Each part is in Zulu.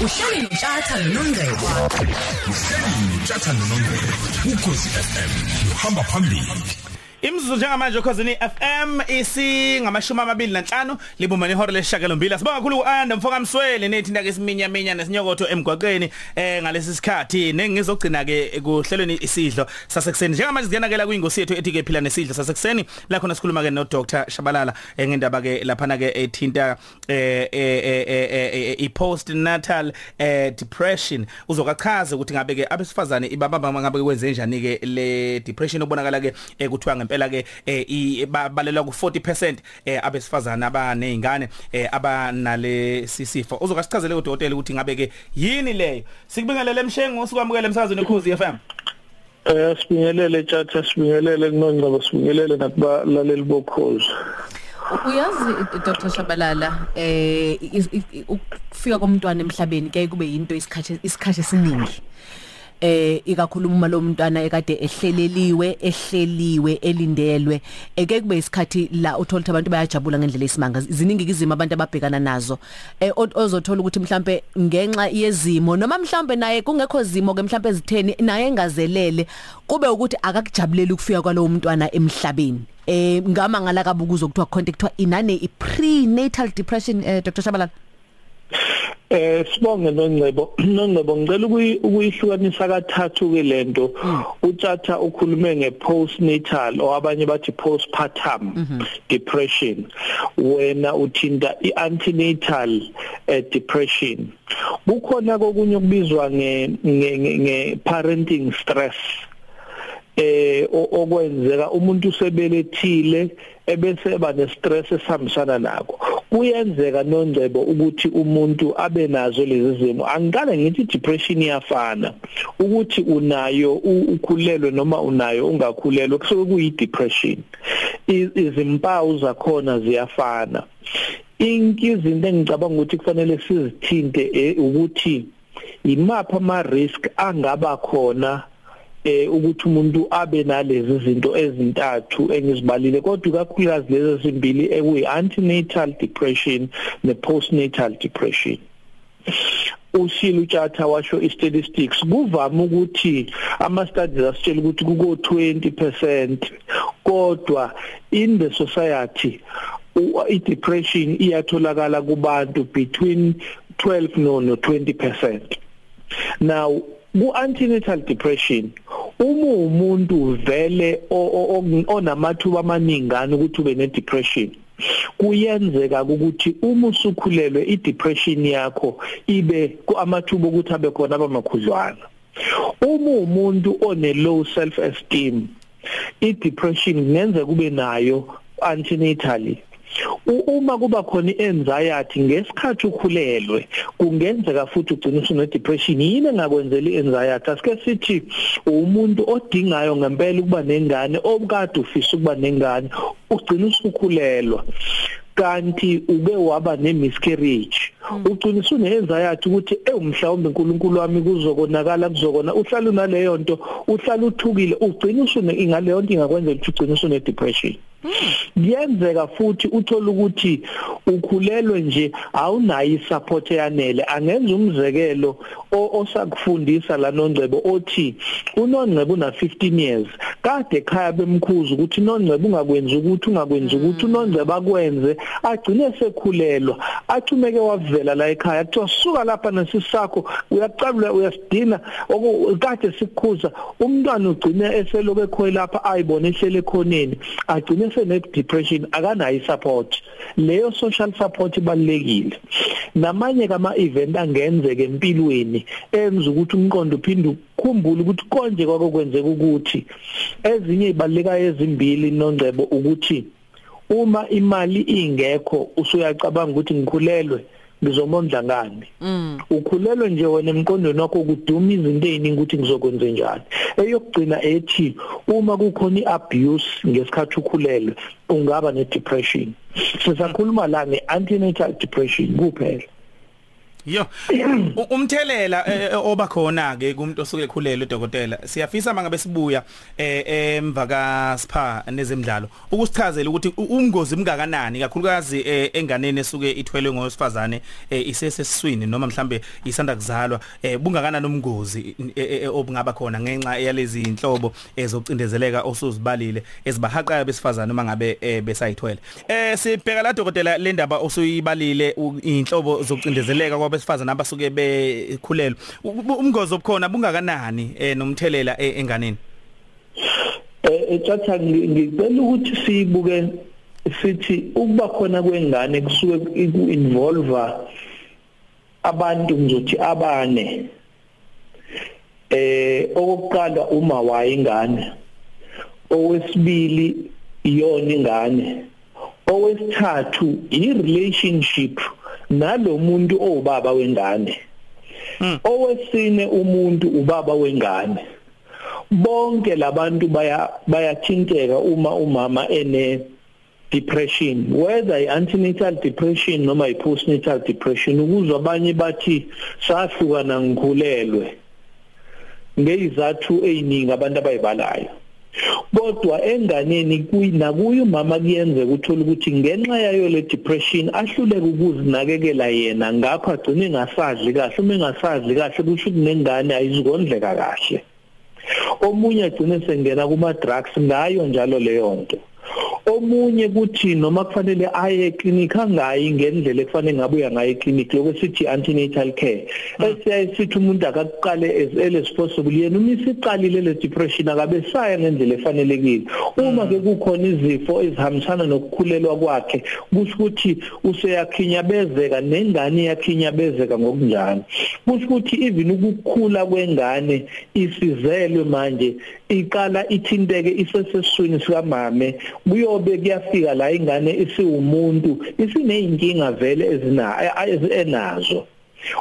uhleli notshatha nonongcebo uhleli utshatha nonongcebo ukhosi FM uhamba phambili. Imzuzu njengamanje ukhosini FM isingamashumi amabili nanhlanu libumene ihora lesishagalombili. Sibonga kakhulu uAnda mfoka Mswele nethinda ke siminya minya nesinyokotho emgwaqeni eh ngalesi sikhathi. Nengizogcina ke kuhlelweni isidlo sasekuseni. Njengamanje siyanakela kwingosi yethu ethi ke phila nesidlo sasekuseni la khona sikhuluma ke no Dr Shabalala ngendaba ke laphana ke ethinta eh eh i postnatal eh depression. Uzokachaza ukuthi ngabe ke abesifazane ibabamba ngabe kwenze njani ke le depression obonakala ke ekuthiwa ngempela ke ibalelwa ku 40% abesifazana abanezingane abanale sisifo uzokasichazele udokotela ukuthi ngabe ke yini leyo? Sikubingelele emshengo usukwamukela emsakazweni ekhozi FM Eh sibingelele tjatha sibingelele kunongcebo sibingelele nakubalaleli bokhozi. Uyazi Dr. Shabalala eh ukufika komntwana emhlabeni ke kube into isikhathi isikhathi esiningi. Eh ikakhulu uma lo mntwana ekade ehleleliwe ehleliwe elindelwe. Eke kube isikhathi la uthola abantu bayajabula ngendlela esimanga. Ziningi izimo abantu ababhekana nazo. Eh ozothola ukuthi mhlambe ngenxa yezimo noma mhlambe naye kungekho zimo ke mhlambe ezitheni naye engazelele kube ukuthi akakujabulela ukufika kwalowo mntwana emhlabeni. Eh ngama ngala kabukuzo kuthiwa contact kuthiwa inane i prenatal depression eh Dr Shabalala? Eh sibonge nongcebo nongcebo ngicela ukuyihlukanisa kathathu ke lento uthatha ukhulume ngepostnatal owabanye bathi postpartum depression. Wena uthinta iantenatal depression. Kukhona kokunye okubizwa nge parenting stress. Eh okwenzeka umuntu usebelethile ebese eba nestress esihambisana nakho. Kuyenzeka nongcebo ukuthi umuntu abe nazo lezi zimo. Angikale ngithi depression iyafana. Ukuthi unayo ukhulelwe noma unayo ungakhulelwe kusuke kuyi depression izimpawu zakhona ziyafana. Inkizinto engicabanga ukuthi kufanele sizithinte ukuthi imapha ama risk angaba khona eh ukuthi umuntu abe nalezi zinto ezintathu engizibalile kodwa kakhulukazi lezi zimbili ekuyi antenatal depression ne postnatal depression. Ushilo utshatha washo i-statistics kuvama ukuthi ama-studies asitshela ukuthi kuko 20% kodwa in the society i-depression iyatholakala kubantu between 12 no no 20% now ku-antenatal depression uma umuntu vele onamathuba amaningana ukuthi ube ne-depression kuyenzeka ukuthi uma usukhulelwe i-depression yakho ibe amathuba ukuthi abe khona abamakhudlwana. Uma umuntu one low self esteem i-depression kungenzeka kube nayo antenatally uma kuba khona ianxiety ngesikhathi ukhulelwe kungenzeka futhi ugcine usune depression yini engakwenzela ianxiety? Asike sithi umuntu odingayo ngempela ukuba nengane obukade ufisa ukuba nengane ugcina usukhulelwa. Kanti ube waba nemiscarriage. Ugcina usuneenzayathi ukuthi ewumhlawumbe uNkulunkulu wami kuzokonakala kuzokona. Uhlala unaleyo nto uhlala uthukile ugcina usune ingaleyo nto ingakwenzela ukuthi ugcina usune depression. Kuyenzeka futhi uthola ukuthi ukhulelwe nje awunayo isupport eyanele. Angenza umzekelo osakufundisa la nongcebo othi unongcebo una 15 years. Kade ekhaya bemkhuza ukuthi nongcebo ungakwenza ukuthi ungakwenza ukuthi unongcebo akwenze. Agcine sekhulelwa athumeke wavela la ekhaya. Kuthiwa suka lapha nesisakho uyacabula uyasidina okade sikukhuza umntwana ugcine eseloku ekhoyi lapha ayibone ehlele khoneni agcine sene depression akanayo support leyo social support ibalekile namanye kama event angenzeka empilweni enza ukuthi umqondo uphinde ukukhumbula ukuthi konje kwako kwenzeka ukuthi. Ezinye ibaleka ezimbili nongcebo ukuthi uma imali ingekho usuyacabanga ukuthi ngikhulelwe. Ngizomondla ngani? Ukhulelwe nje wena emqondweni wakho kuduma izinto eziningi ukuthi ngizokwenza njani. Eyokugcina ethi uma kukhona iabuse ngesikhathi ukhulelwe ungaba nedepression. Sisakhuluma la ngeantenatal depression kuphela. Yo. Umthelela eh, eh, oba khona ke kumuntu osuke ekhulelwe dokotela. Siyafisa mangabe sibuya eh emva ka spa nezemidlalo. Ukusichazela ukuthi umngozi mngakanani kakhulukazi enganeni esuke ithwelwe ngowesifazane eh, isesesiswini noma mhlambe isanda kuzalwa bungakanani umngozi obungaba khona ngenxa yalezi inhlobo ezocindezeleka osuzibalile ezibahaqayo besifazane uma ngabe besayithwele. Eh sibheka la dokotela le ndaba osuyibalile inhlobo zokucindezeleka kwabesifazane abasuke bekhulelwe. U- u- Umngozi obukhona bungakanani eh nomthelela eh, enganeni? eh etsatha ngicela ukuthi sibuke sithi ukuba khona kwengane kusuke ku involve abantu ngizothi abane eh okokuqala uma wayingane owesibili iyona ingane owesithathu i-relationship nalomuntu owubaba wengane. Owesine umuntu ubaba wengane. Bonke labantu baya bayathinteka uma umama ene depression. Whether i-antenatal depression noma i-postnatal depression ukuzwa abanye bathi sahlukana ngikhulelwe ngezathu eziningi abantu abayibalayo. Kodwa enganeni kunakuyo umama kuyenzeka uthola ukuthi ngenxa yayo le depression ahluleke ukuzinakekela yena. Ngakho agcine engasadli kahle uma engasadli kahle kusho ukuthi nengane ayizikondleka kahle. Omunye agcine sengena kuma drugs ngayo njalo leyo nto. Omunye kuthi noma kufanele aye eclinic angayi ngendlela ekufanele ngabe uya ngayo eclinic lokho sithi antenatal care. Esiyayithi umuntu akaqale as early as possible yena uma isiqalile le depression akabe saya ngendlela efanelekile. Uma ke kukhona izifo ezihambisana nokukhulelwa kwakhe kusho ukuthi useyakhinyabezeka nengane yakhinyabezeka ngokunjalo. Kusho ukuthi even ukukhula kwengane isizelwe manje iqala ithinteke isesesiswini sikamame kuyobe kuyafika la ingane isiwumuntu isineyinkinga vele ezina enazo.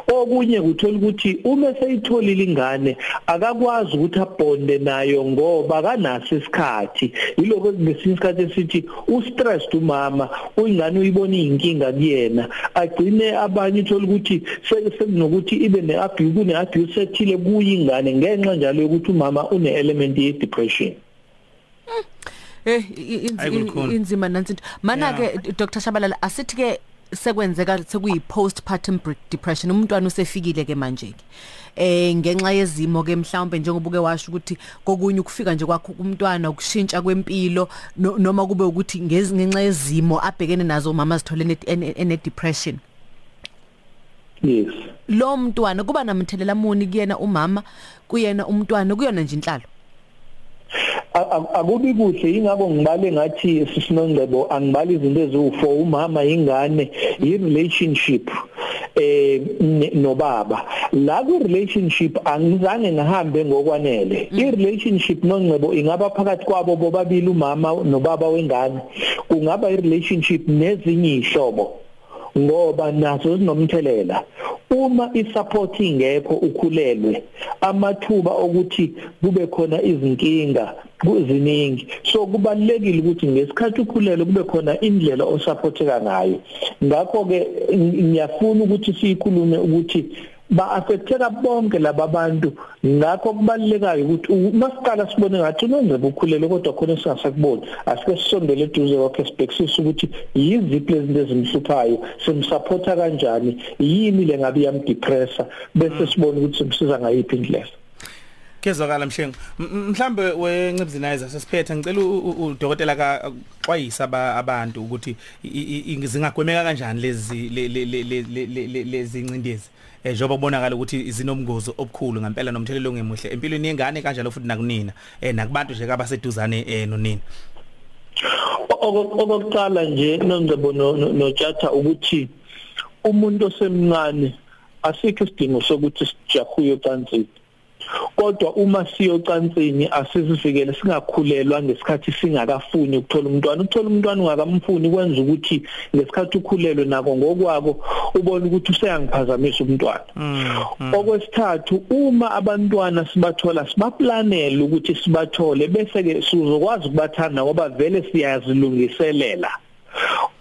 Okunye kuthola ukuthi uma seyitholile ingane akakwazi ukuthi abonde nayo ngoba kanaso isikhathi. Yiloko ngesinye isikhathi esithi ustressed umama uyingane uyibona inkinga kuyena. Agcine abanye uthola ukuthi sekunokuthi ibe neabuse kuneabuse ethile kuyingane ngenxa njalo yokuthi umama une element ye depression Eh Ayi, kulukhuni. inzima nansi into. Mana ke Dr. Shabalala asithi ke sekwenzeka sekuyi postpartum bre- depression umntwana usefikile ke manje ke. Eh ngenxa yezimo ke mhlawumbe njengoba uke washo ukuthi kokunye ukufika nje kwakho umntwana ukushintsha kwempilo no- noma kube ukuthi ngezi- ngenxa yezimo abhekene nazo umama sithole ene depression. yes Lo mntwana kuba namthelela muni kuyena umama kuyena umntwana kuyona nje inhlalo. Akubi kuhle. Ingakho ngibale ngathi sisinongcebo angibali izinto eziwu4 umama ingane i-relationship eh ne- nobaba. La ku relationship angizange ngahambe ngokwanele. I-relationship nongcebo ingaba phakathi kwabo bobabili umama nobaba wengane. Kungaba i-relationship nezinye ihlobo ngoba nazo zinomthelela. Uma isupport ingekho ukhulelwe amathuba okuthi kube khona izinkinga kuziningi so kubalekile ukuthi ngesikhathi ukhulelwe kube khona indlela osupporteka ngayo. Ngakho ke ngiyafuna ukuthi siyikhulume ukuthi ba-affecteka bonke laba bantu ngakho kubalulekayo ukuthi u- masiqala sibone ngathi unongceba ukhulele kodwa khona singasakuboni. Asike sisondele eduze kwakhe sibhekisise ukuthi yiziphi lezi zinto ezimhluphayo simsupporta kanjani yini le ngabe iyamdepressa bese sibone ukuthi simsiza ngayiphi indlela. Kezwakala mshengu. M- m- Mhlambe wencibzinizer sesiphethe ngicela udokotela ka xwayisa aba- abantu ukuthi zingagwemeka kanjani lezi le- le- le- le- le- le- le- lezi incindezi. Eh njoba kubonakala ukuthi zinomngozi obukhulu ngempela nomthelelo ongemuhle empilweni yengane kanjalo futhi nakunina eh nakubantu nje abaseduzane eh nonina. Oko- okokuqala nje nongcebo no- no- nothatha ukuthi umuntu osemncane asikho isidingo sokuthi sijahuye ocansini kodwa uma siyocansini asisivikele singakhulelwa ngesikhathi singakafuni ukuthola umntwana. Ukuthola umntwana ungakamfuni kwenza ukuthi ngesikhathi ukhulelwe nako ngokwako ubone ukuthi useyangiphazamisa umntwana. Okwesithathu uma abantwana sibathola sibaplanele ukuthi sibathole bese ke sizokwazi ukubathanda ngoba vele siyazilungiselela.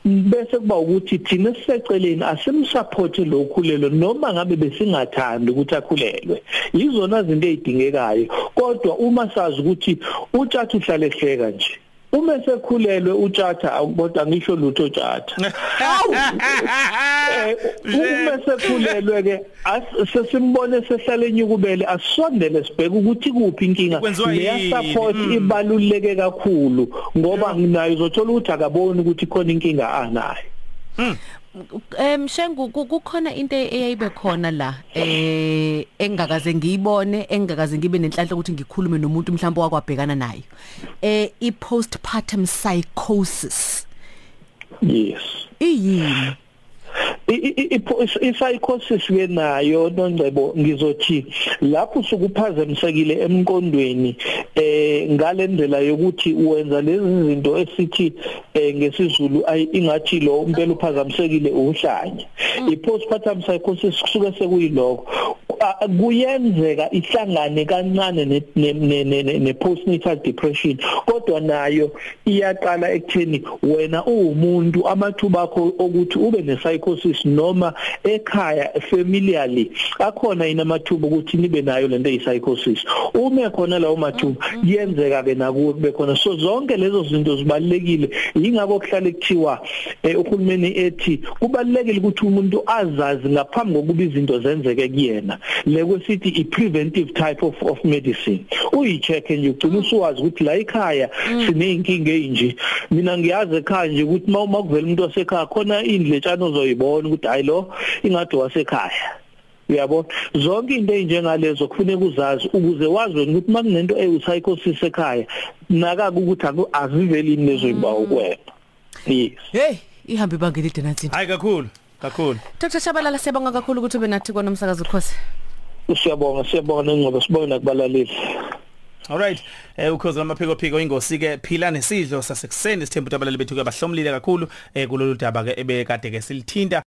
Bese kuba ukuthi thina siseceleni asimsupport lo khulelo noma ngabe besingathandi ukuthi akhulelwe. Yizona izinto ezidingekayo kodwa uma sazi ukuthi utshatha uhlale hleka nje uma sekhulelwe utshatha kodwa ngisho lutho tshatha. Eh, uma sekhulelwe ke sesimbone sehlale enyukubele asondele sibheke ukuthi kuphi inkinga. Leya support Mm. ibaluleke kakhulu ngoba nayo uzothola ukuthi akaboni ukuthi khona inkinga anayo. Em Shengu ku- kukhona into eyayibe khona la eh engakaze ngiyibone engakaze ngibe nenhlanhla ukuthi ngikhulume nomuntu mhlawumbe wakwabhekana nayo. Eh i postpartum psychosis. Yes. Iyini? I-psychosis ke nayo nongcebo ngizothi lapho usukuphazamisekile emqondweni eh ngalendlela yokuthi wenza lezi zinto esithi eh, ngesizulu ingathi lo impela uphazamisekile uhlanye i-postpartum psychosis kusuke sekuyiloko kuyenzeka ihlangane kancane ne- ne- ne- ne- ne- ne-postnatal depression. Kodwa nayo iyaqala ekutheni wena uwumuntu amathuba akho okuthi ube ne-psychosis noma ekhaya familiarly akhona yini amathuba ukuthi nibe nayo lento eyi-psychosis? Ume khona lawo mathuba yenzeka ke nakuwe kube khona. So zonke lezo zinto zibalekile yingakho kuhlale kuthiwa eh, uhulumeni ethi kubalekile ukuthi umuntu azazi ngaphambi kokuba izinto zenzeke kuyena. Lekwesithi i-preventive type of, of medicine. Uyi-check nje ugcina usuwazi ukuthi la ekhaya sineyinkinga eyinje. Mina ngiyazi ekhaya nje ukuthi uma uma kuvela umuntu wasekhaya khona indletshana ozoyibona ukuthi hayi lo ingadi wasekhaya. Uyabona? Zonke into ezinjengalezo kufuneka uzazi ukuze wazi wena ukuthi makunento eyi-psychosis ekhaya nakaka ukuthi aku- aziveli ini lezo yibawo kuwena yes. Hey ihambe ibanga elide nathi. Hayi kakhulu kakhulu. Dr Shabalala siyabonga kakhulu ukuthi ube nathi kona umsakazo ukhosi siyabonga siyabonga nengcobo sibonge nakubalaleli. Alright eh ukhozi lamaphiko phiko ingosi ke phila nesidlo sasekuseni sithemba ukuthi abalali bethu ke bahlomlile kakhulu eh kulolu daba ke ebekade ke silithinta.